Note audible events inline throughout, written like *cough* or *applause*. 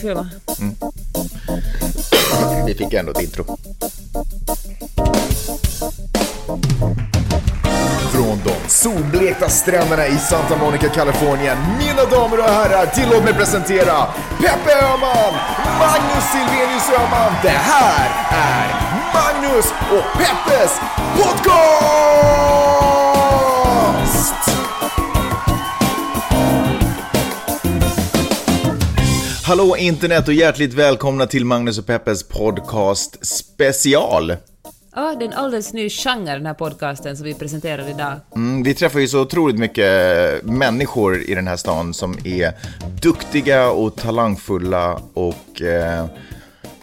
filma. Vi fick ändå ett intro. Från de solblekta stränderna i Santa Monica, Kalifornien. Mina damer och herrar, tillåt mig presentera Peppe Öhman, Magnus Silvenius Öhman. Det här är Magnus och Peppes podcast! Hallå internet och hjärtligt välkomna till Magnus och Peppes podcast special. Ja, det är en alldeles ny genre den här podcasten som vi presenterar idag. Mm, vi träffar ju så otroligt mycket människor i den här stan som är duktiga och talangfulla och eh,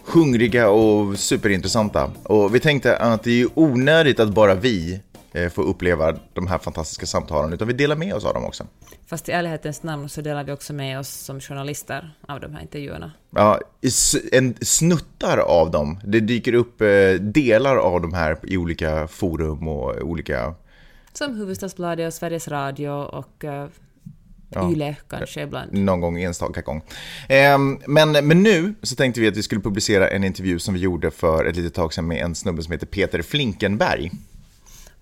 hungriga och superintressanta. Och vi tänkte att det är onödigt att bara vi eh, får uppleva de här fantastiska samtalen, utan vi delar med oss av dem också. Fast i ärlighetens namn så delar vi också med oss som journalister av de här intervjuerna. Ja, en, snuttar av dem. Det dyker upp eh, delar av de här i olika forum och olika... Som Hufvudstadsbladet och Sveriges Radio och uh, YLE kanske ibland. Någon gång enstaka gång. Ehm, men, men nu så tänkte vi att vi skulle publicera en intervju som vi gjorde för ett litet tag sedan med en snubbe som heter Peter Flinkenberg.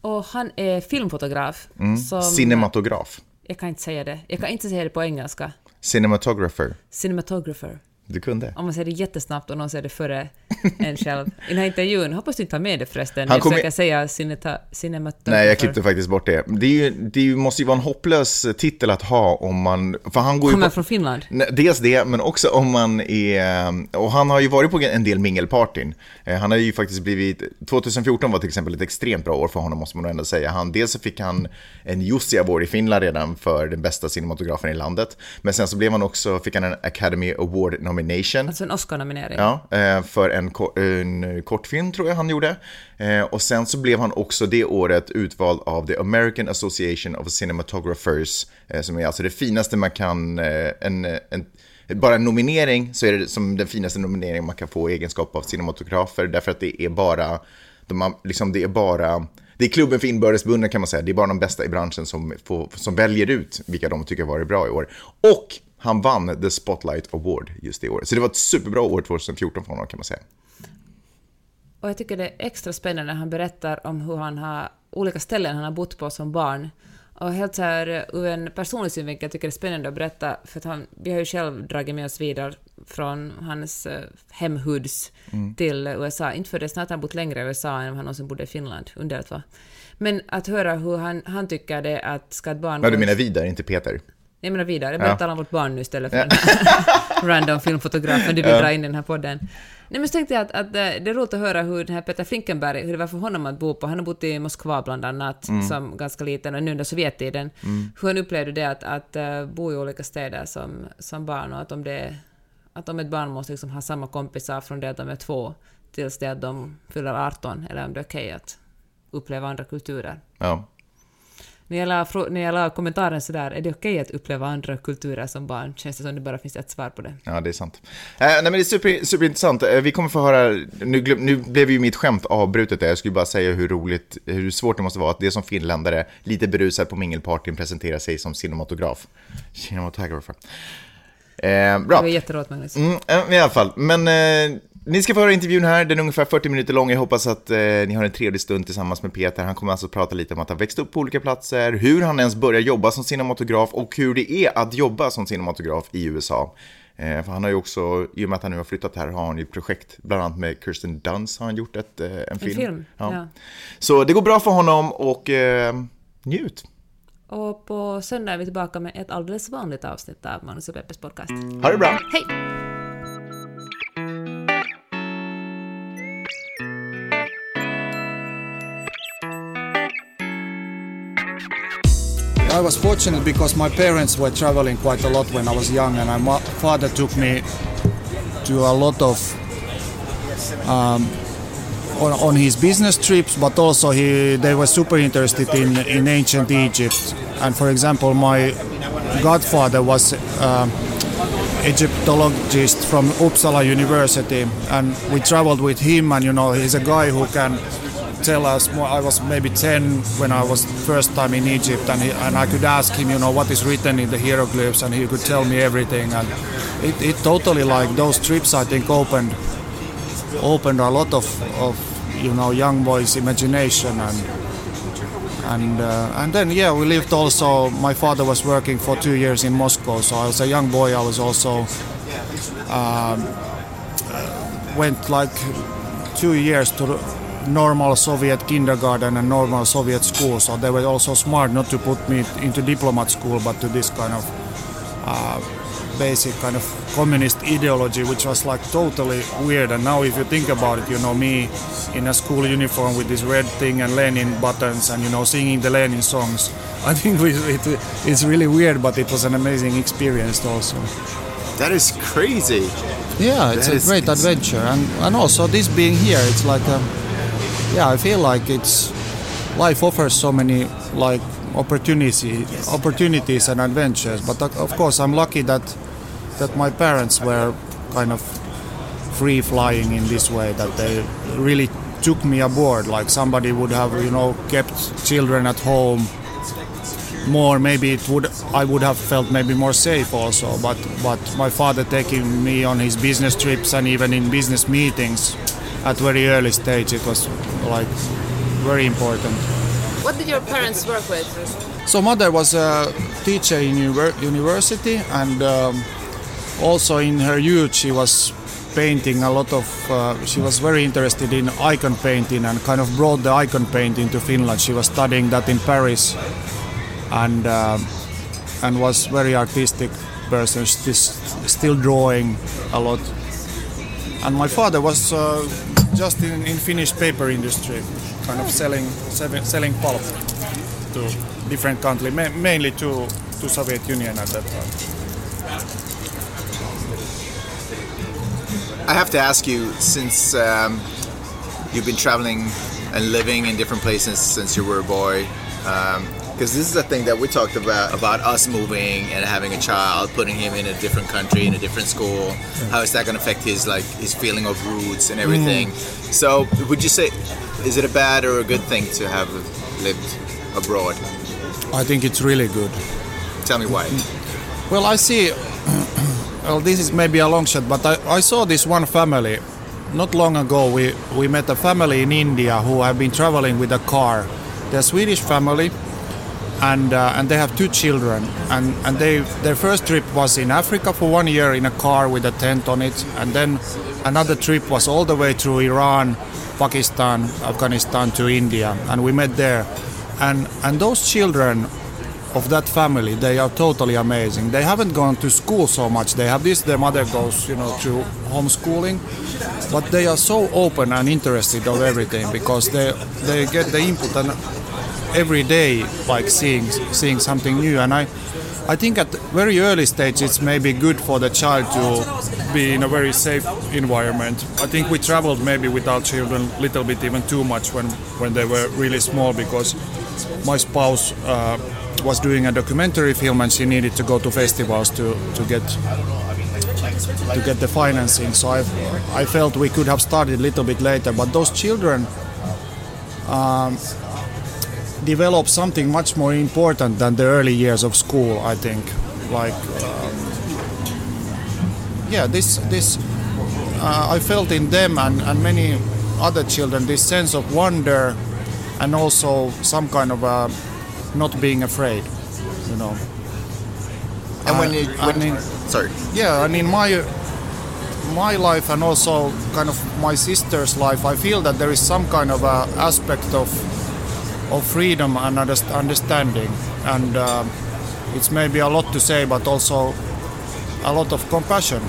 Och han är filmfotograf. Som, Cinematograf. jag kan inte säga det. Jag kan inte säga det på engelska. Cinematographer. Cinematographer. Du kunde. Om man säger det jättesnabbt och någon säger det före en själv. I den här intervjun, hoppas du inte tar med det förresten. Han jag kommer- försöker säga cineta, cinematographer. Nej, jag klippte faktiskt bort det. Det, är ju, det måste ju vara en hopplös titel att ha om man... För han går Kommer på, från Finland. Dels det, men också om man är... Och han har ju varit på en del mingelpartyn. Eh, Han har ju faktiskt blivit... 2014 var till exempel ett extremt bra år för honom, måste man ändå säga. Han, dels så fick han en Jussi Award i Finland redan för den bästa cinematografen i landet. Men sen så blev han också, fick han en Academy Award nomination. Alltså en Oscar-nominering. Ja, eh, för en, en kortfilm tror jag han gjorde. Eh, Och sen så blev han också det året utvald av The American Association of Cinematographers, eh, som är alltså det finaste man kan, en, en, bara en nominering så är det som den finaste nomineringen man kan få i egenskap av cinematografer, därför att det är bara, de liksom, det är bara, det är klubben för inbördesbunden kan man säga, det är bara de bästa i branschen som, får, som väljer ut vilka de tycker har varit bra i år. Och han vann The Spotlight Award just det året. Så det var ett superbra år 2014 för honom kan man säga. Och jag tycker det är extra spännande när han berättar om hur han har olika ställen han har bott på som barn. Och helt så här eh, ur en personlig synvinkel tycker jag det är spännande att berätta, för att han, vi har ju själv dragit med oss vidare från hans eh, hemhoods till eh, USA. Inte för det, snart han bott längre i USA än han någonsin bodde i Finland, underligt va? Men att höra hur han, han tycker det att ska ett barn... Ja, du menar Vidar, inte Peter? Jag menar vidare, jag berättar om vårt barn nu istället för den här *laughs* random filmfotografen du vill dra in i den här podden. Nej men så tänkte jag att, att eh, det är roligt att höra hur den här Peter Flinkenberg, hur det var för honom att bo på, han har bott i Moskva bland annat som ganska liten och nu under Sovjettiden, hur han upplevde det att, att eh, bo i olika städer som, som barn och att om det att om ett barn måste liksom ha samma kompisar från det att de är två tills det att de fyller 18, eller om det är okej att uppleva andra kulturer. Ja. När jag la, när jag la kommentaren sådär, är det okej att uppleva andra kulturer som barn? Känns det som det bara finns ett svar på det? Ja, det är sant. Eh, nej, men det är super, superintressant. Eh, vi kommer få höra, nu, glöm, nu blev ju mitt skämt avbrutet där. Jag skulle bara säga hur roligt, hur svårt det måste vara att det som finländare, lite berusad på mingelpartyn, presenterar sig som cinematograf. Cinematographer. Eh, Det bra. var jätteroligt Magnus. Mm, eh, I alla fall, men eh, ni ska få höra intervjun här, den är ungefär 40 minuter lång. Jag hoppas att eh, ni har en trevlig stund tillsammans med Peter. Han kommer alltså att prata lite om att han växt upp på olika platser, hur han ens börjar jobba som cinematograf och hur det är att jobba som cinematograf i USA. Eh, för han har ju också, i och med att han nu har flyttat här, har han ju ett projekt, bland annat med Kirsten Dunst har han gjort ett, eh, en film. film, ja. Så det går bra för honom och eh, njut. Och på söndag är vi tillbaka med ett alldeles vanligt avsnitt av Magnus och Peppes podcast. Ha det bra! Hej! I was fortunate because my parents were traveling quite a lot when I was young, and my father took me to a lot of um, on, on his business trips, but also he they were super interested in in ancient Egypt. And for example, my godfather was um, Egyptologist from Uppsala University, and we traveled with him. And you know, he's a guy who can tell us more. I was maybe 10 when I was first time in Egypt, and, he, and I could ask him, you know, what is written in the hieroglyphs, and he could tell me everything. And it, it totally like those trips, I think, opened opened a lot of, of you know young boys' imagination and and uh, and then yeah we lived also my father was working for two years in Moscow so I was a young boy I was also um, went like two years to normal Soviet kindergarten and normal Soviet school so they were also smart not to put me into diplomat school but to this kind of uh, basic kind of communist ideology, which was like totally weird. And now, if you think about it, you know, me in a school uniform with this red thing and Lenin buttons and, you know, singing the Lenin songs, *laughs* I think it, it, it's really weird, but it was an amazing experience also. That is crazy. Yeah, it's that a great adventure. And, and also, this being here, it's like, a, yeah, I feel like it's life offers so many like opportunities, opportunities and adventures. But uh, of course, I'm lucky that that my parents were kind of free flying in this way that they really took me aboard like somebody would have you know kept children at home more maybe it would i would have felt maybe more safe also but but my father taking me on his business trips and even in business meetings at very early stage it was like very important. What did your parents work with? So mother was a teacher in university and um, also in her youth she was painting a lot of uh, she was very interested in icon painting and kind of brought the icon painting to finland. She was studying that in paris and uh, and was very artistic person still drawing a lot. And my father was uh, just in, in finnish paper industry kind of selling selling pulp to different countries mainly to to soviet union at that time. I have to ask you, since um, you've been traveling and living in different places since you were a boy, because this is a thing that we talked about about us moving and having a child, putting him in a different country, in a different school. How is that going to affect his like his feeling of roots and everything? Mm. So, would you say, is it a bad or a good thing to have lived abroad? I think it's really good. Tell me why. Well, I see *clears throat* well, this is maybe a long shot, but I, I saw this one family. Not long ago, we, we met a family in India who have been traveling with a car. They're a Swedish family, and uh, and they have two children. And and they their first trip was in Africa for one year in a car with a tent on it, and then another trip was all the way through Iran, Pakistan, Afghanistan to India, and we met there. And and those children of that family they are totally amazing. They haven't gone to school so much. They have this their mother goes you know to homeschooling. But they are so open and interested of everything because they they get the input and every day like seeing seeing something new and i I think at very early stage it's maybe good for the child to be in a very safe environment. I think we traveled maybe with our children a little bit even too much when, when they were really small because my spouse uh, was doing a documentary film and she needed to go to festivals to, to get to get the financing. So I I felt we could have started a little bit later, but those children um, develop something much more important than the early years of school. I think, like um, yeah, this this uh, I felt in them and, and many other children this sense of wonder and also some kind of a not being afraid, you know. And when you, when, I mean, sorry. Yeah, I mean my my life and also kind of my sister's life, I feel that there is some kind of a aspect of of freedom and understanding, and uh, it's maybe a lot to say, but also a lot of compassion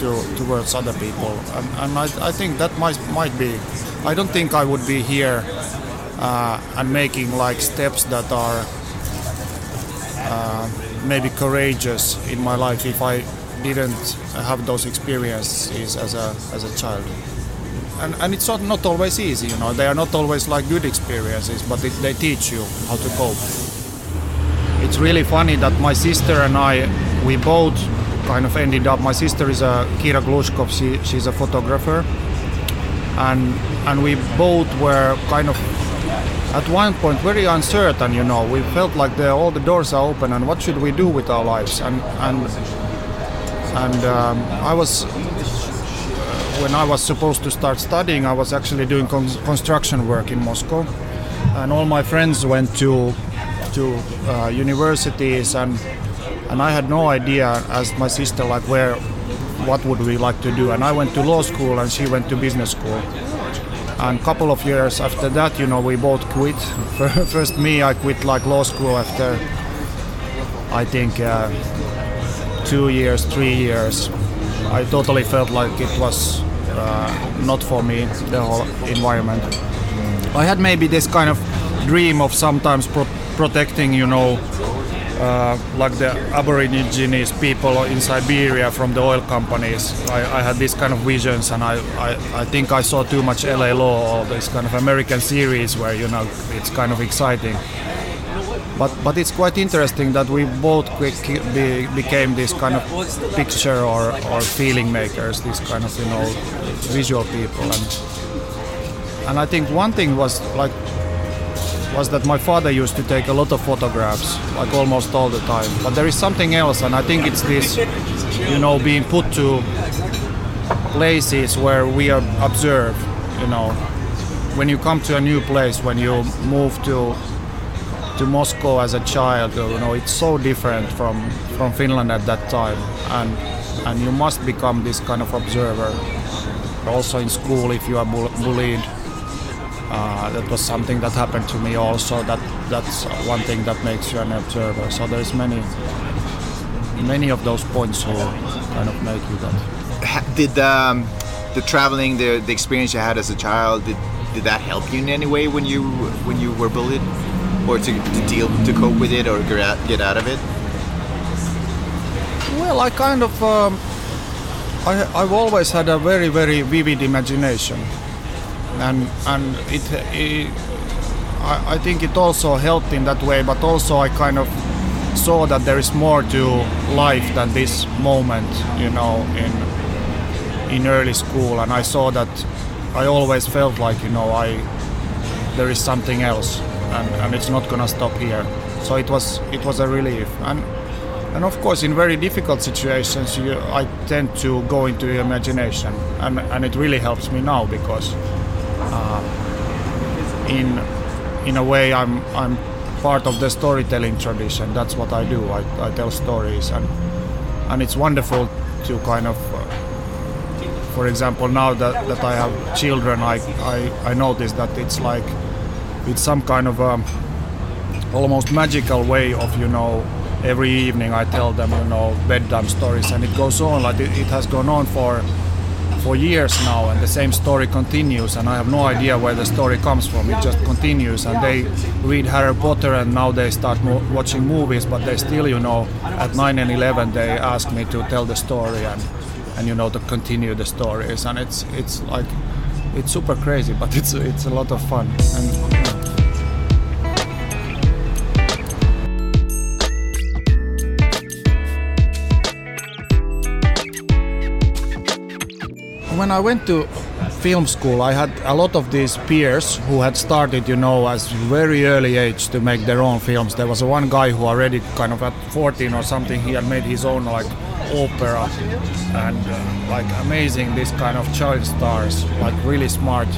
to, towards other people, and, and I, I think that might might be. I don't think I would be here uh, and making like steps that are uh, maybe courageous in my life if I didn't have those experiences as a as a child. And, and it's not, not always easy, you know. They are not always like good experiences, but it, they teach you how to cope. It's really funny that my sister and I, we both kind of ended up. My sister is a Kira Gluschkoff. She, she's a photographer, and and we both were kind of at one point very uncertain. You know, we felt like the, all the doors are open, and what should we do with our lives? And and and um, I was when I was supposed to start studying, I was actually doing con- construction work in Moscow, and all my friends went to to uh, universities, and and I had no idea, as my sister, like where, what would we like to do, and I went to law school, and she went to business school. And a couple of years after that, you know, we both quit. *laughs* First, me, I quit like law school after, I think, uh, two years, three years. I totally felt like it was uh, not for me, the whole environment. I had maybe this kind of dream of sometimes pro- protecting, you know, uh, like the Aborigines people in Siberia from the oil companies. I, I, had these kind of visions, and I, I, I think I saw too much LA Law or this kind of American series where you know it's kind of exciting. But but it's quite interesting that we both be, became this kind of picture or, or feeling makers, these kind of you know visual people, and and I think one thing was like was that my father used to take a lot of photographs, like almost all the time. But there is something else, and I think it's this, you know, being put to places where we observe, you know, when you come to a new place, when you move to to Moscow as a child, you know, it's so different from from Finland at that time, and and you must become this kind of observer. Also in school, if you are bullied uh, that was something that happened to me also. That that's one thing that makes you an observer. So there's many many of those points who kind of make you that. Did um, the traveling, the the experience you had as a child, did did that help you in any way when you when you were bullied, or to, to deal to cope with it or get out, get out of it? Well, I kind of. Um, I, I've always had a very, very vivid imagination and and it, it I, I think it also helped in that way but also I kind of saw that there is more to life than this moment you know in in early school and I saw that I always felt like you know I there is something else and, and it's not gonna stop here so it was it was a relief and and of course in very difficult situations you, I tend to go into imagination and, and it really helps me now because uh, in in a way I'm I'm part of the storytelling tradition. That's what I do. I, I tell stories and and it's wonderful to kind of uh, for example now that, that I have children I, I, I notice that it's like it's some kind of a um, almost magical way of you know every evening I tell them you know bedtime stories and it goes on like it, it has gone on for for years now and the same story continues and I have no idea where the story comes from. It just continues and they read Harry Potter and now they start mo- watching movies but they still, you know, at 9 and 11 they ask me to tell the story and, and you know, to continue the stories and it's, it's like, it's super crazy but it's, it's a lot of fun. And, when I went to film school, I had a lot of these peers who had started, you know, as very early age to make their own films. There was one guy who already kind of at 14 or something, he had made his own like opera and uh, like amazing this kind of child stars, like really smart.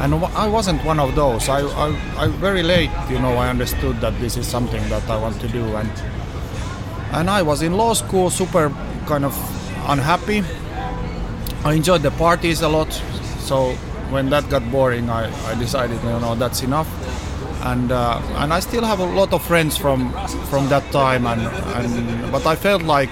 And I wasn't one of those. I, I, I very late, you know, I understood that this is something that I want to do, and and I was in law school, super kind of unhappy I enjoyed the parties a lot. So when that got boring, I, I decided, you know, that's enough. And uh, and I still have a lot of friends from from that time, and, and but I felt like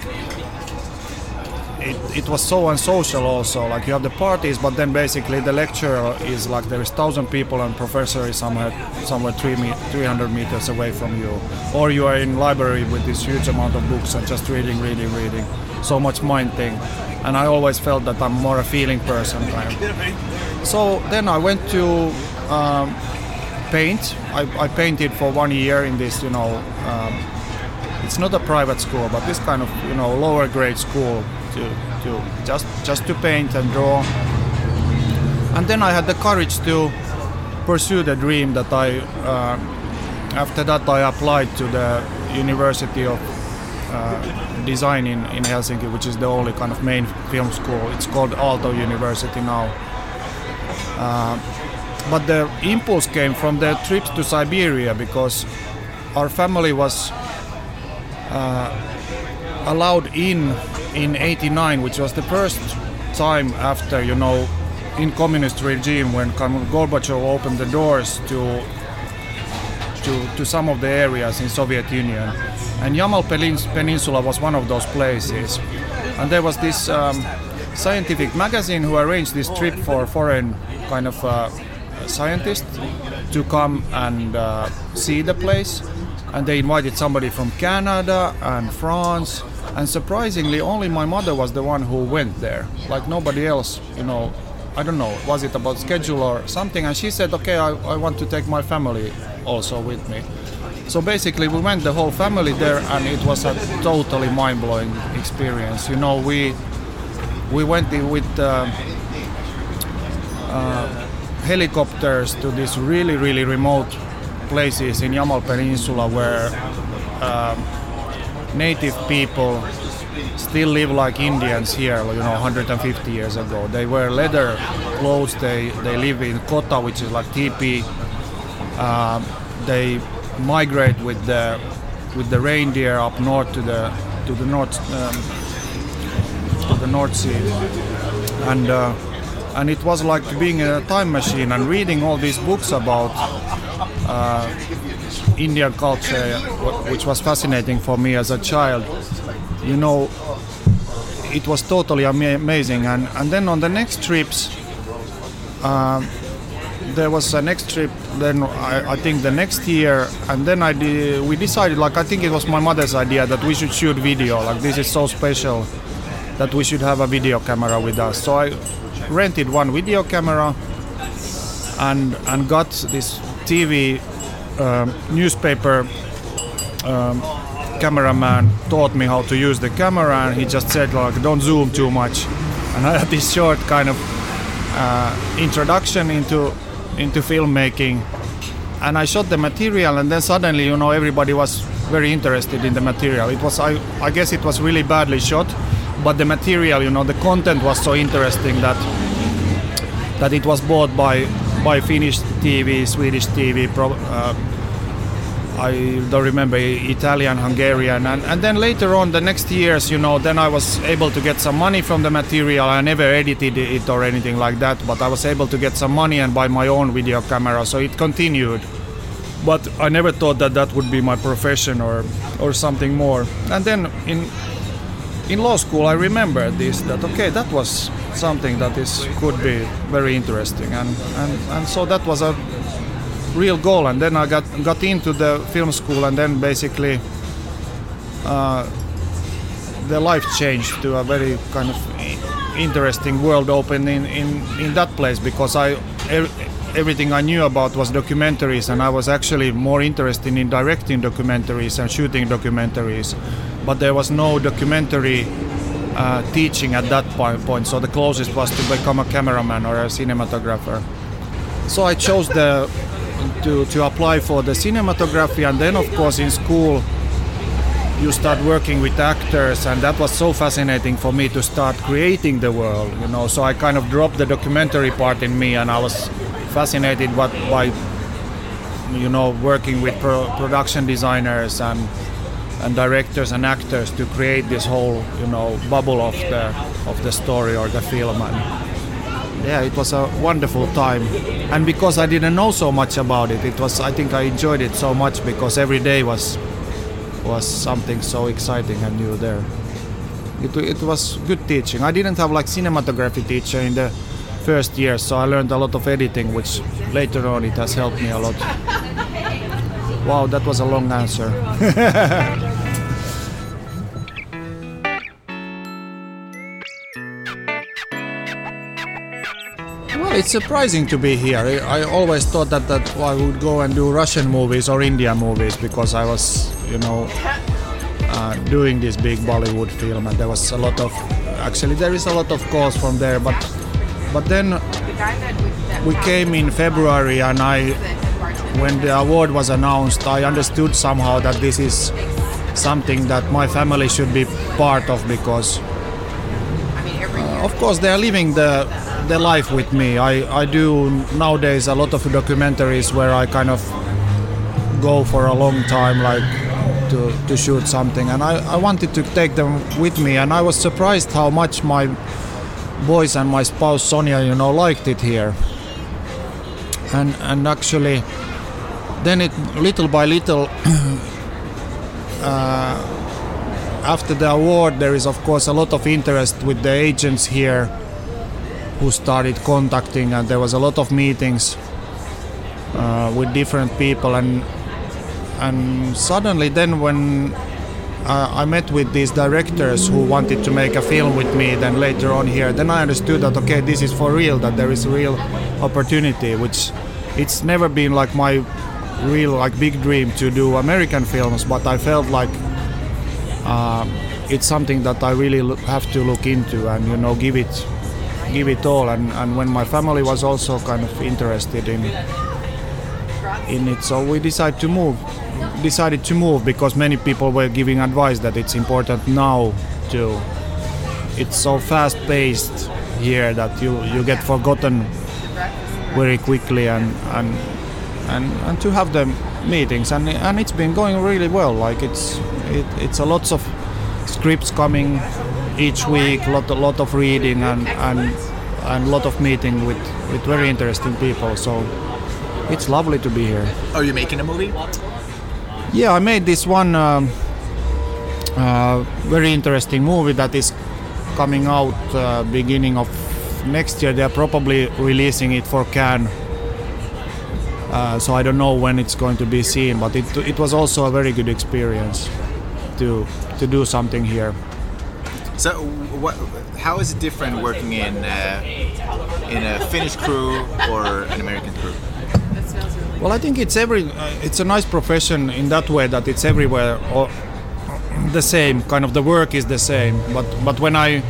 it, it was so unsocial also. Like you have the parties, but then basically the lecture is like there is thousand people and professor is somewhere somewhere three me- 300 meters away from you, or you are in library with this huge amount of books and just reading, reading, reading. So much mind thing and I always felt that I'm more a feeling person kind of. So then I went to um, paint. I, I, painted for one year in this, you know, um, it's not a private school, but this kind of, you know, lower grade school to, to just just to paint and draw. and then I had the courage to pursue the dream that I. Uh, after that, I applied to the University of uh, Design in, in Helsinki, which is the only kind of main film school. It's called Aalto University now. Uh, but the impulse came from the trips to Siberia because our family was uh, allowed in in 89 which was the first time after you know in communist regime when Gorbachev opened the doors to to, to some of the areas in Soviet Union. And Yamal Peninsula was one of those places. And there was this um, scientific magazine who arranged this trip for foreign kind of uh, scientists to come and uh, see the place. And they invited somebody from Canada and France and surprisingly only my mother was the one who went there. Like nobody else you know I don't know was it about schedule or something? And she said okay I, I want to take my family also with me. So basically we went the whole family there and it was a totally mind-blowing experience. You know we we went with uh, uh, helicopters to these really really remote places in Yamal Peninsula where uh, native people still live like Indians here, you know, 150 years ago. They wear leather clothes. They they live in kota, which is like teepee. Uh, they migrate with the with the reindeer up north to the to the north um, to the North Sea, and uh, and it was like being in a time machine and reading all these books about uh, Indian culture, which was fascinating for me as a child. You know, it was totally amazing. And, and then on the next trips, uh, there was a next trip. Then I, I, think the next year, and then I de- we decided, like I think it was my mother's idea that we should shoot video. Like this is so special that we should have a video camera with us. So I rented one video camera and and got this TV um, newspaper um, cameraman taught me how to use the camera and he just said like don't zoom too much. *laughs* And I had this short kind of uh, introduction into into filmmaking. And I shot the material and then suddenly you know everybody was very interested in the material. It was I, I guess it was really badly shot but the material you know the content was so interesting that that it was bought by by Finnish TV, Swedish TV, pro, uh, I don't remember Italian, Hungarian, and, and then later on the next years, you know, then I was able to get some money from the material. I never edited it or anything like that, but I was able to get some money and buy my own video camera, so it continued. But I never thought that that would be my profession or or something more. And then in in law school, I remember this that okay, that was something that is could be very interesting, and and, and so that was a real goal. And then I got got into the film school, and then basically uh, the life changed to a very kind of interesting world open in, in, in that place because I er, everything I knew about was documentaries and I was actually more interested in directing documentaries and shooting documentaries but there was no documentary uh, teaching at that point. So the closest was to become a cameraman or a cinematographer. So I chose the to, to apply for the cinematography and then of course in school you start working with actors and that was so fascinating for me to start creating the world you know. So i kind of dropped the documentary part in me and i was fascinated by, by you know working with pro- production designers and and directors and actors to create this whole you know bubble of the of the story or the film and yeah, it was a wonderful time. And because I didn't know so much about it, it was I think I enjoyed it so much because every day was was something so exciting and new there. It, it was good teaching. I didn't have like cinematography teacher in the first year, so I learned a lot of editing, which later on it has helped me a lot. Wow, that was a long answer. *laughs* it's surprising to be here. I always thought that, that I would go and do Russian movies or India movies because I was, you know, uh, doing this big Bollywood film, and there was a lot of. Actually, there is a lot of calls from there, but but then we came in February, and I, when the award was announced, I understood somehow that this is something that my family should be part of because, uh, of course, they are living the the life with me. I, I do nowadays a lot of documentaries where I kind of go for a long time, like to, to shoot something, and I, I wanted to take them with me, and I was surprised how much my boys and my spouse Sonia, you know, liked it here. And and actually, then it little by little. *clears throat* uh, after the award, there is of course a lot of interest with the agents here who started contacting, and there was a lot of meetings uh, with different people, and and suddenly then when uh, I met with these directors who wanted to make a film with me. Then later on here, then I understood that okay, this is for real. That there is a real opportunity, which it's never been like my real like big dream to do American films, but I felt like uh, it's something that I really have to look into and you know give it give it all. And, and when my family was also kind of interested in in it, so we decided to move decided to move because many people were giving advice that it's important now to it's so fast paced here that you you get forgotten very quickly and and and, and to have the meetings and and it's been going really well like it's it, it's a lots of scripts coming each week lot a lot of reading and and and lot of meeting with with very interesting people so it's lovely to be here Are you making a movie? yeah, I made this one um, uh, very interesting movie that is coming out uh, beginning of next year. They are probably releasing it for Cannes. Uh, so I don't know when it's going to be seen, but it, it was also a very good experience to to do something here. So, what? How is it different working in uh, in a Finnish crew or an American crew? Well, I think it's every uh, it's a nice profession in that way that it's everywhere or the same kind of the work is the same. But but when I,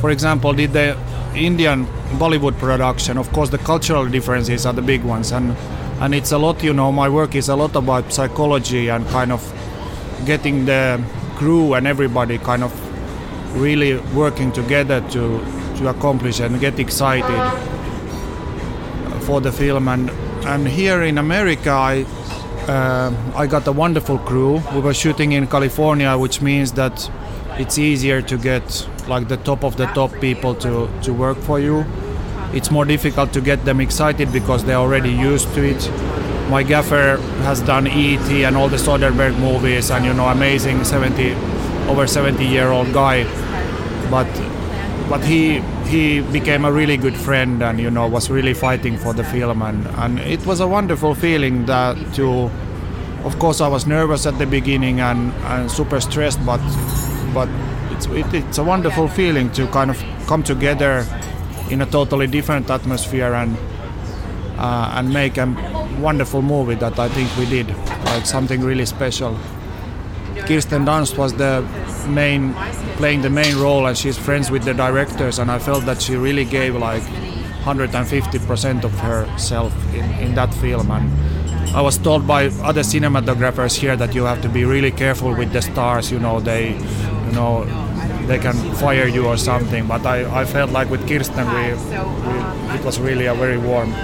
for example, did the Indian Bollywood production, of course the cultural differences are the big ones, and and it's a lot. You know, my work is a lot about psychology and kind of getting the crew and everybody kind of really working together to to accomplish and get excited for the film and and here in America, I uh, I got a wonderful crew. We were shooting in California, which means that it's easier to get like the top of the top people to to work for you. It's more difficult to get them excited because they're already used to it. My gaffer has done E.T. and all the Soderbergh movies, and you know, amazing 70 over 70 year old guy, but but he he became a really good friend and you know was really fighting for the film. And, and it was a wonderful feeling that to of course I was nervous at the beginning and, and super stressed but but it's it, it's a wonderful feeling to kind of come together in a totally different atmosphere and uh, and make a wonderful movie that I think we did like something really special Kirsten Dunst was the main playing the main role and she's friends with the directors and I felt that she really gave like 150% of herself in, in that film. And I was told by other cinematographers here that you have to be really careful with the stars you know they you know they can fire you or something. But I, I felt like with Kirsten we, we, it was really a very warm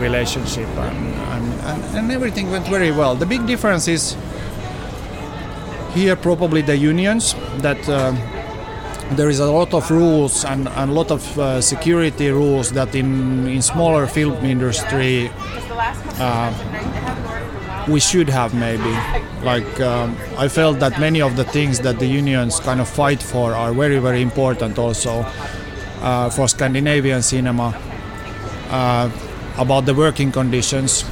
relationship and, and, and, and everything went very well. The big difference is here probably the unions that uh, there is a lot of rules and, a lot of uh, security rules that in in smaller film industry uh, we should have maybe. Like um, I felt that many of the things that the unions kind of fight for are very very important also uh, for Scandinavian cinema uh, about the working conditions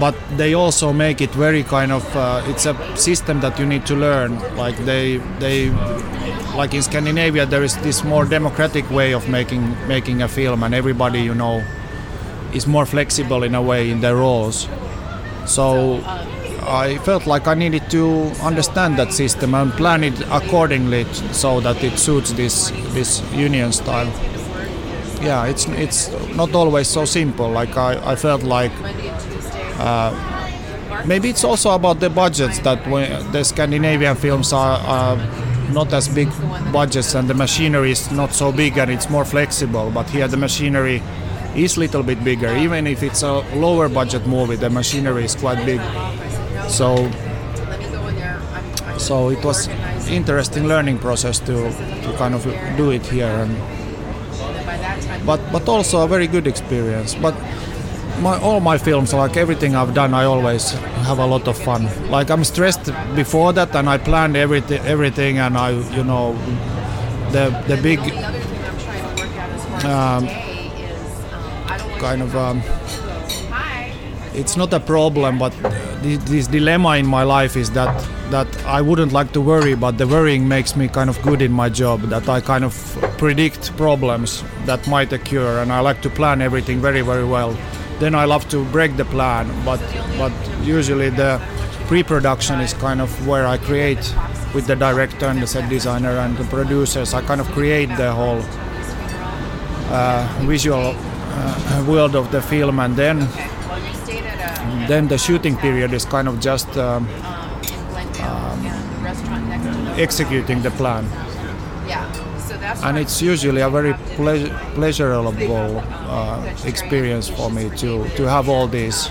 but they also make it very kind of uh, it's a system that you need to learn. Like they they like in Scandinavia there is this more democratic way of making making a film and everybody you know is more flexible in a way in their roles. So I felt like I needed to understand that system and plan it accordingly so that it suits this this union style. Yeah, it's it's not always so simple. Like I, I felt like Uh, maybe it's also about the budgets that the Scandinavian films are, are not as big budgets and the machinery is not so big and it's more flexible. But here the machinery is a little bit bigger. Even if it's a lower budget movie, the machinery is quite big. So so it was interesting learning process to, to kind of do it here and but but also a very good experience but my, all my films like everything i've done i always have a lot of fun like i'm stressed before that and i planned everything everything and i you know the the big um, kind of um, it's not a problem but this, this dilemma in my life is that that I wouldn't like to worry, but the worrying makes me kind of good in my job. That I kind of predict problems that might occur, and I like to plan everything very, very well. Then I love to break the plan, but but usually the pre-production is kind of where I create with the director and the set designer and the producers. I kind of create the whole uh, visual uh, world of the film, and then then the shooting period is kind of just. Um, executing the plan. And it's usually a very ple- pleasurable uh, experience for me to, to have all these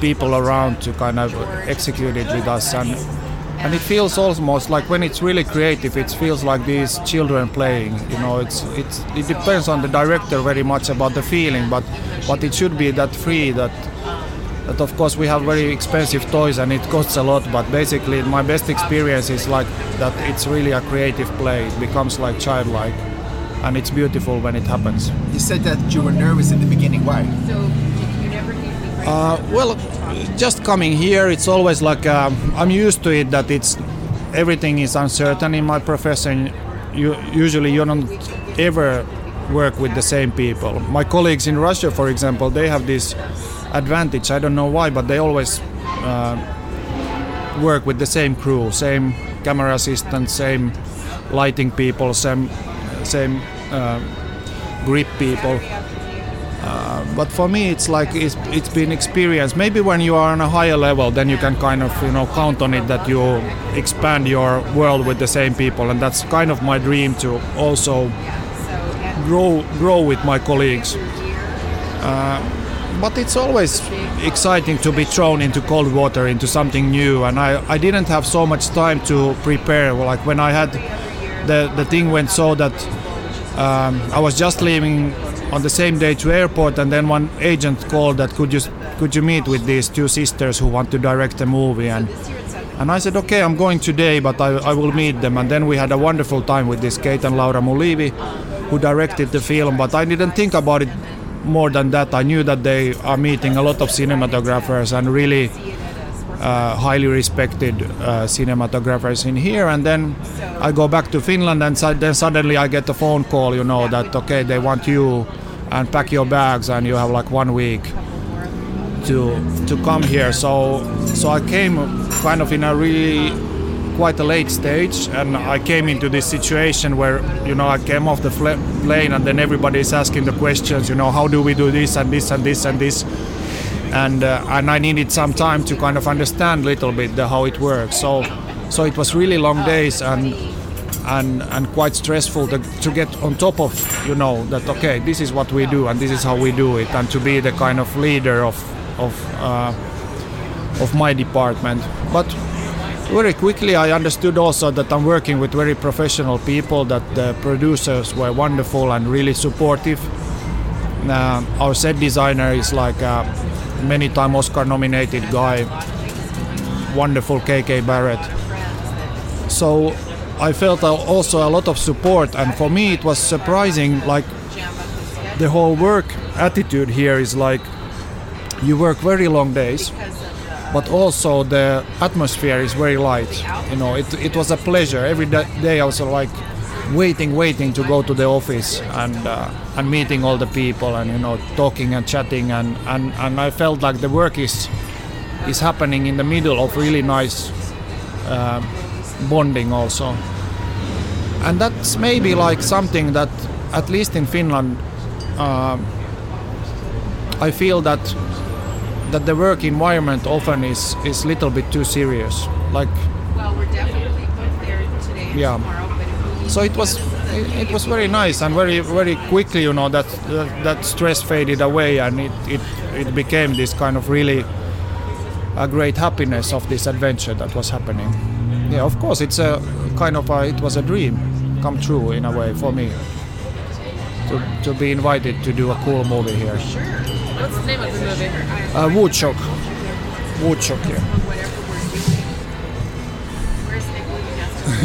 people around to kind of execute it with us. And and it feels almost like when it's really creative it feels like these children playing you know it's it's it depends on the director very much about the feeling but but it should be that free that that of course we have very expensive toys and it costs a lot but basically my best experience is like that it's really a creative play. It becomes like childlike and it's beautiful when it happens. You said that you were nervous in the beginning. Why? Uh, well just coming here it's always like uh, i'm used to it that it's everything is uncertain in my profession. You usually you don't ever work with the same people. My colleagues in russia for example they have this advantage. I don't know why, but they always uh, work with the same crew, same camera assistant, same lighting people, same same uh, grip people. Uh, but for me, it's like it's, it's been experience. Maybe when you are on a higher level, then you can kind of you know count on it that you expand your world with the same people, and that's kind of my dream to also grow grow with my colleagues. Uh, but it's always exciting to be thrown into cold water into something new. And I, I didn't have so much time to prepare. Like when I had the, the thing went so that um, I was just leaving on the same day to airport. And then one agent called that could you could you meet with these two sisters who want to direct a movie? And and I said okay I'm going today but I, I will meet them. And then we had a wonderful time with this Kate and Laura Mulleavy who directed the film. But I didn't think about it more than that, I knew that they are meeting a lot of cinematographers and really uh, highly respected uh, cinematographers in here. And then I go back to Finland, and then suddenly I get a phone call, you know, that okay, they want you and pack your bags, and you have like one week to to come here. So so I came kind of in a really quite a late stage, and I came into this situation where you know I came off the plane, and then everybody is asking the questions. You know, how do we do this and this and this and this, and uh, and I needed some time to kind of understand a little bit the, how it works. So so it was really long days and and and quite stressful to, to get on top of you know that okay this is what we do and this is how we do it and to be the kind of leader of of uh, of my department but very quickly I understood also that I'm working with very professional people, that the producers were wonderful and really supportive. Uh, our set designer is like a many time Oscar nominated guy, wonderful KK Barrett. So I felt also a lot of support and for me it was surprising like the whole work attitude here is like you work very long days but also the atmosphere is very light. You know, it, it was a pleasure. Every day I was like waiting, waiting to go to the office and uh, and meeting all the people and you know talking and chatting and, and, and I felt like the work is is happening in the middle of really nice uh, bonding also. And that's maybe like something that at least in Finland um, I feel that that the work environment often is is little bit too serious. Like Well, we're definitely there today and Yeah. tomorrow, but if we so it was it, it was very nice and very very quickly you know that that, that stress faded away and it, it it became this kind of really a great happiness of this adventure that was happening yeah of course it's a kind of a, it was a dream come true in a way for me to, to be invited to do a cool movie here What's the name of the movie? uh, Woodchuck. Woodchuck yeah. Whatever we're doing, where's Nick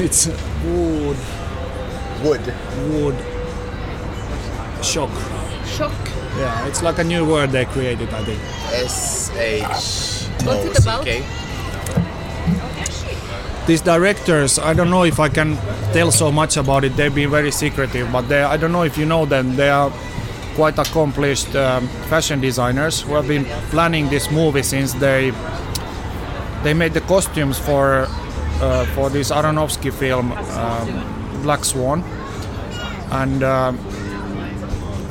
*laughs* it's wood. Wood. wood. Shock. Shock. yeah it's like a new word they created I think. S H What's it about? these directors i don't know if i can tell so much about it. They've been very secretive but they i don't know if you know them. They are quite accomplished um, fashion designers who have been planning this movie since they they made the costumes for uh, for this aronofsky film um, black swan and um,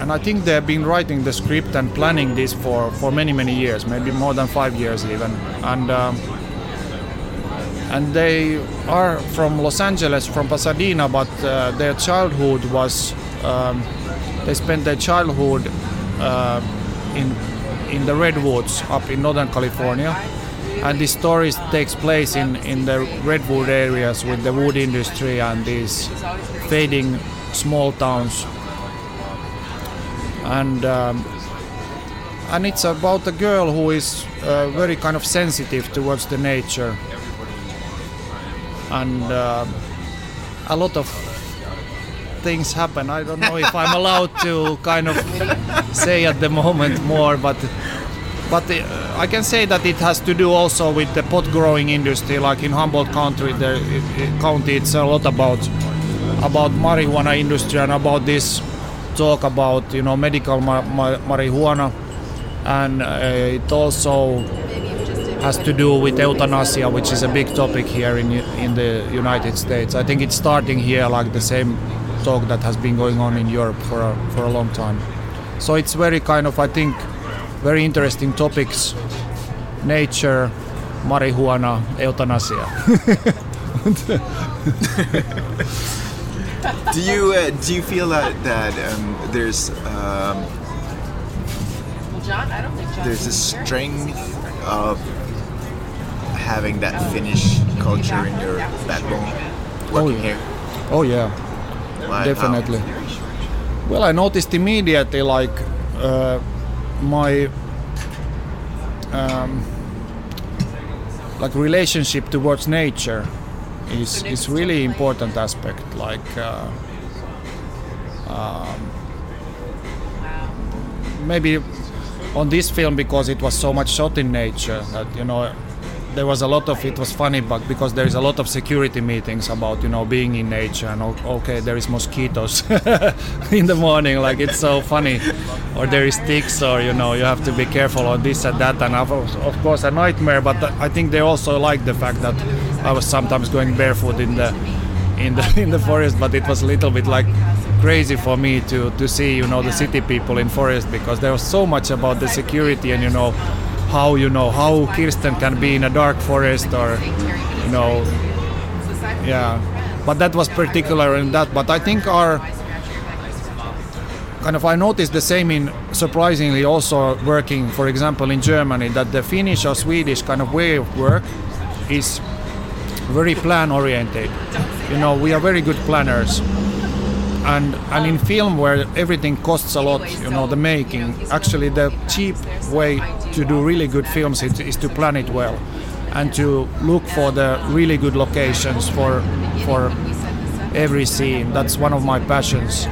and I think they've been writing the script and planning this for, for many many years, maybe more than five years even. And um, and they are from Los Angeles, from Pasadena, but uh, their childhood was um, they spent their childhood uh, in in the redwoods up in Northern California. And this story takes place in, in the redwood areas with the wood industry and these fading small towns and um, and it's about a girl who is uh, very kind of sensitive towards the nature and uh, a lot of things happen i don't know if i'm allowed to kind of say at the moment more but but uh, I can say that it has to do also with the pot growing industry. Like in Humboldt County, there, it, it, county, it's a lot about about marijuana industry and about this talk about you know medical ma- ma- marijuana, and uh, it also has to do with euthanasia, which is a big topic here in in the United States. I think it's starting here, like the same talk that has been going on in Europe for a, for a long time. So it's very kind of I think very interesting topics: nature, marijuana, euthanasia. *laughs* Do you uh, do you feel that that um, there's um, John, I don't think John. there's a strength of having that Finnish culture in your backbone working yeah. here? oh yeah. Why- Definitely. how? Well, I noticed immediately like uh, my um, like relationship towards nature is is really important aspect. Like uh, um, maybe on this film because it was so much shot in nature that you know there was a lot of it was funny but because there is a lot of security meetings about you know being in nature and okay there is mosquitoes *laughs* in the morning like it's so funny. Or there is ticks or you know you have to be careful on this and that. And of, course a nightmare but uh, i think they also like the fact that i was sometimes going barefoot in the in the *laughs* in the forest but it was a little bit like crazy for me to to see you know the city people in forest because there was so much about the security and you know how you know how Kirsten can be in a dark forest or you know yeah. But that was particular in that. But I think our kind of I noticed the same in surprisingly also working for example in Germany that the Finnish or Swedish kind of way of work is very plan oriented you know we are very good planners and and in film where everything costs a lot you know the making actually the cheap way to do really good films is, is to plan it well and to look for the really good locations for for every scene. That's one of my passions.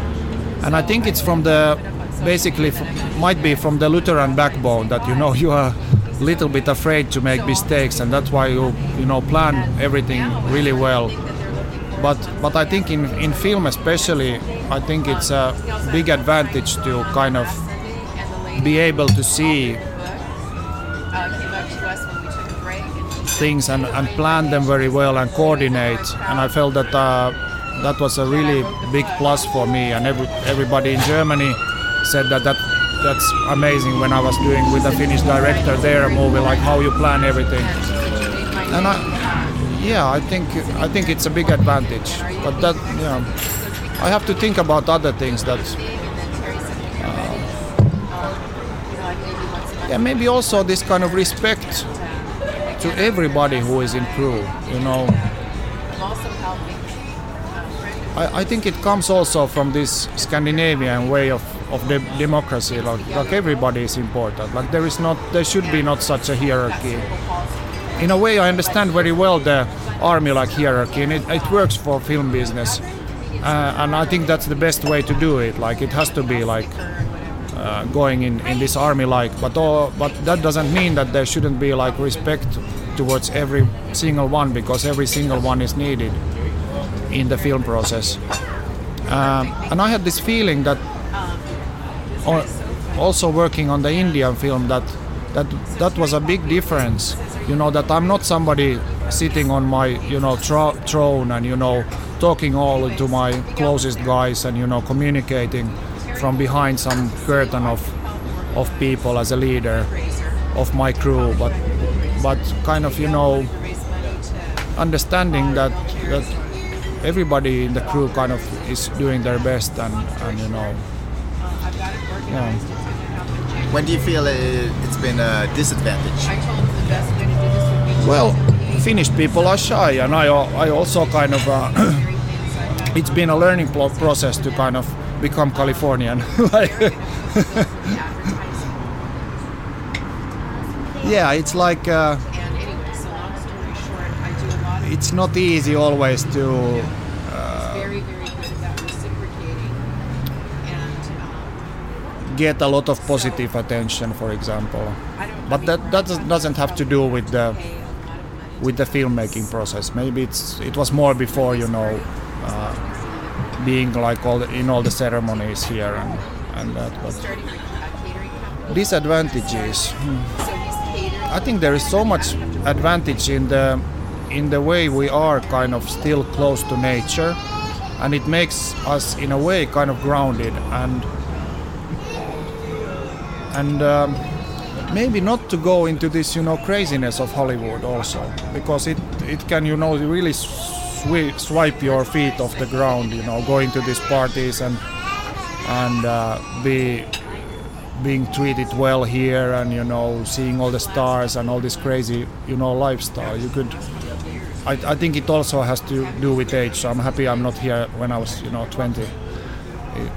And i think it's from the basically f- might be from the lutheran backbone that you know *laughs* you are a little bit afraid to make mistakes and that's why you you know plan everything really well but but I think in in film especially I think it's a big advantage to kind of be able to see a things and, and plan them very well and coordinate and I felt that uh, that was a really big plus for me and every, everybody in Germany said that that that's amazing when I was doing with a Finnish director their movie, like how you plan everything. And I, yeah, I think I think it's a big advantage. But that, yeah, I have to think about other things that. Uh, yeah, maybe also this kind of respect to everybody who is in crew. You know, I, I think it comes also from this Scandinavian way of, of the democracy. Like, like everybody is important. Like there is not, there should be not such a hierarchy. In a way, I understand very well the army like hierarchy, and it, it works for film business. Uh, and I think that's the best way to do it. Like it has to be like uh, going in, in this army like, but all, but that doesn't mean that there shouldn't be like respect towards every single one because every single one is needed in the film process. Um, and I had this feeling that also working on the Indian film that that that was a big difference. You know that I'm not somebody sitting on my you know tro- throne and you know talking all to my closest guys and you know communicating from behind some curtain of of people as a leader of my crew, but but kind of you know understanding that that everybody in the crew kind of is doing their best and, and you know yeah. When do you feel it's been a disadvantage? Well, Finnish people are shy, and I I also kind of uh, *clears throat* it's been a learning process to kind of become Californian. *laughs* *laughs* yeah, it's like. Uh, it's not easy always to uh, get a lot of positive attention, for example. But that, that doesn't have to do with the with the filmmaking process. Maybe it's it was more before you know uh, being like all the, in all the ceremonies here and and that. But disadvantages. Hmm. I think there is so much advantage in the in the way we are kind of still close to nature and it makes us in a way kind of grounded and and um, maybe not to go into this you know craziness of Hollywood also because it it can you know really sw- swipe your feet off the ground you know going to these parties and and uh, be being treated well here and you know seeing all the stars and all this crazy you know lifestyle you could I, I think it also has to do with age. So I'm happy I'm not here when I was, you know, 20. It,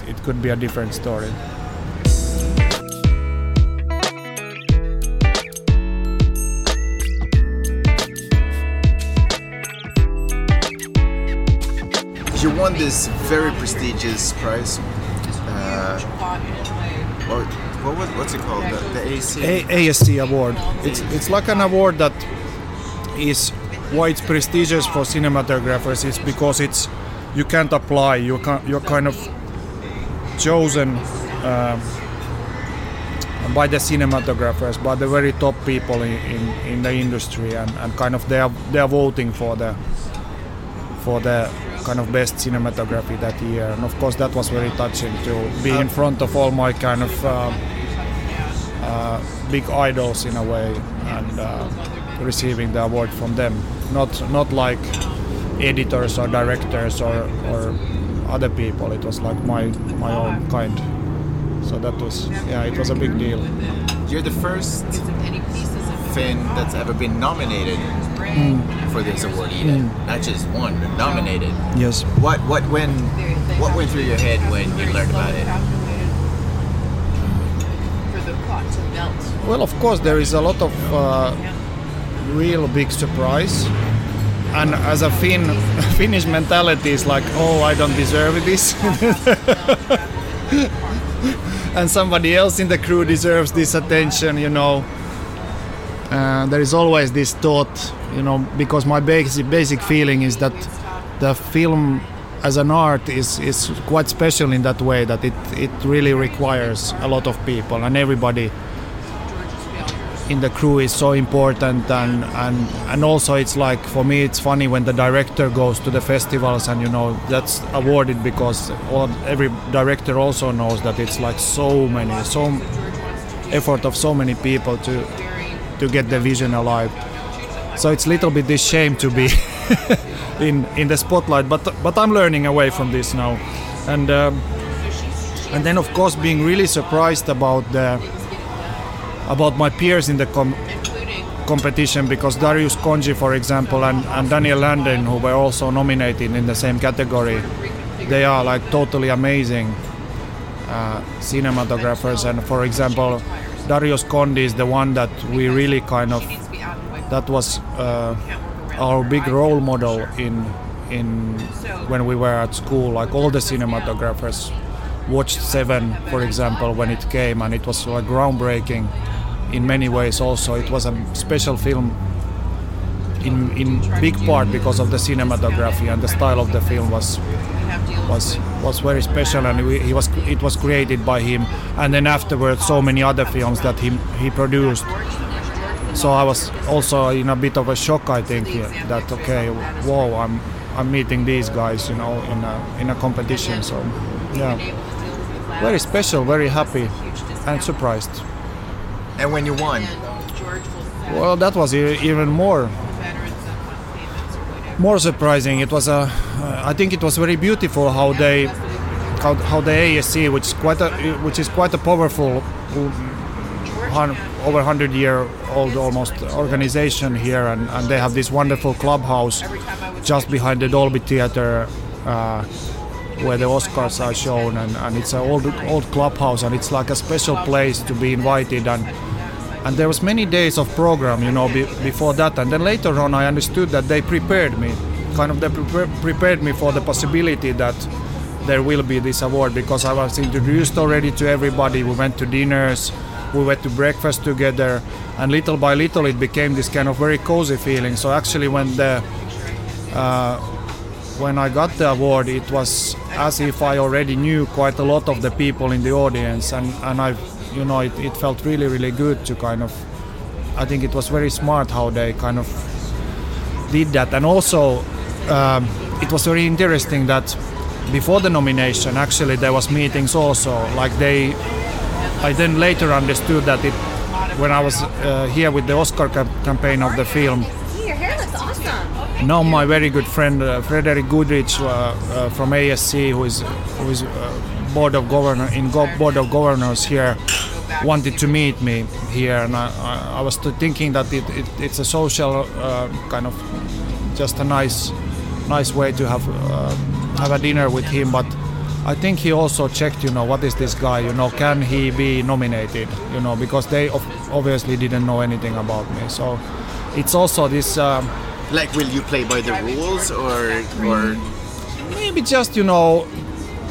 it could be a different story. You won this very prestigious prize. Uh, what, what what's it called? The, the AC? A- ASC award. It's it's like an award that is why it's prestigious for cinematographers It's because it's you can't apply. You can you're kind of chosen um, by the cinematographers, by the very top people in, in, in the industry, and, and kind of they are they are voting for the for the kind of best cinematography that year. And of course, that was very touching to be in front of all my kind of uh, uh, big idols in a way, and uh, receiving the award from them not not like editors or directors or, or other people. It was like my my own kind. So that was yeah, it was a big deal. You're the first Finn that's ever been nominated mm. For this award, even mm. not just one, but nominated. Yes. What what when what went through your head when you learned about it? Well, of course, there is a lot of uh, real big surprise and as a Finn, *laughs* Finnish mentality is like, oh, I don't deserve this, *laughs* and somebody else in the crew deserves this attention, you know. Uh, there is always this thought, you know, because my basic basic feeling is that the film as an art is is quite special in that way that it it really requires a lot of people and everybody in the crew is so important and and and also it's like for me it's funny when the director goes to the festivals and you know that's awarded because all, every director also knows that it's like so many so effort of so many people to to get the vision alive so it's a little bit this shame to be *laughs* in in the spotlight but but I'm learning away from this now and um, and then of course being really surprised about the about my peers in the com- competition because Darius Khondji, for example, and, and Daniel Landin, who were also nominated in the same category, they are like totally amazing uh, cinematographers. And for example, Darius Khondji is the one that we really kind of that was uh, our big role model in in when we were at school. Like all the cinematographers watched Seven, for example, when it came, and it was like groundbreaking in many ways. Also, it was a special film in in big part because of the cinematography and the style of the film was was was very special, and we, he was it was created by him. And then afterwards, so many other films that he he produced. So I was also in a bit of a shock, I think, that okay, whoa, I'm I'm meeting these guys, you know, in a in a competition. So yeah very special, very happy, and surprised. And when you won? Well, that was even more more surprising. It was a, uh, I think it was very beautiful how they, how, how the ASC, which is quite a, which is quite a powerful, um, over 100 year old almost organization here, and, and they have this wonderful clubhouse just behind the Dolby Theater. Uh, where the Oscars are shown, and, and it's an old old clubhouse, and it's like a special place to be invited. And and there was many days of program, you know, be, before that, and then later on I understood that they prepared me, kind of they pre- prepared me for the possibility that there will be this award because I was introduced already to everybody. We went to dinners, we went to breakfast together, and little by little it became this kind of very cozy feeling. So actually, when the uh, when I got the award, it was as if I already knew quite a lot of the people in the audience, and and I, you know, it, it felt really really good to kind of. I think it was very smart how they kind of did that, and also um, it was very interesting that before the nomination, actually there was meetings also. Like they, I then later understood that it when I was uh, here with the Oscar campaign of the film. Now my very good friend uh, Frederick Goodich uh, uh, from ASC, who is who is uh, board of governor in go- board of governors here, wanted to meet me here, and I, I was thinking that it, it, it's a social uh, kind of just a nice nice way to have uh, have a dinner with him, but. I think he also checked, you know, what is this guy, you know, can he be nominated, you know, because they obviously didn't know anything about me. So it's also this um, like, will you play by the rules or or maybe just you know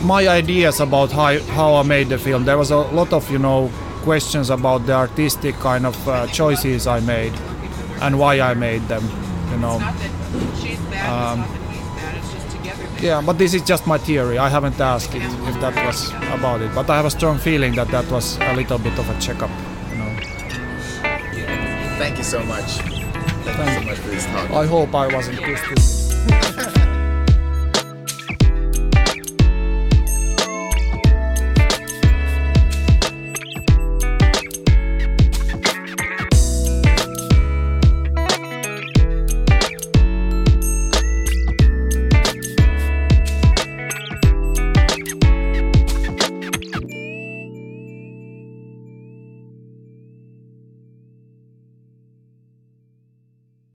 my ideas about how how I made the film. There was a lot of you know questions about the artistic kind of uh, choices I made and why I made them. You know. Um, yeah, but this is just my theory. I haven't asked it, if that was about it, but I have a strong feeling that that was a little bit of a checkup. You know. Thank you so much. Thank you so much for this talk. I hope I wasn't too stupid.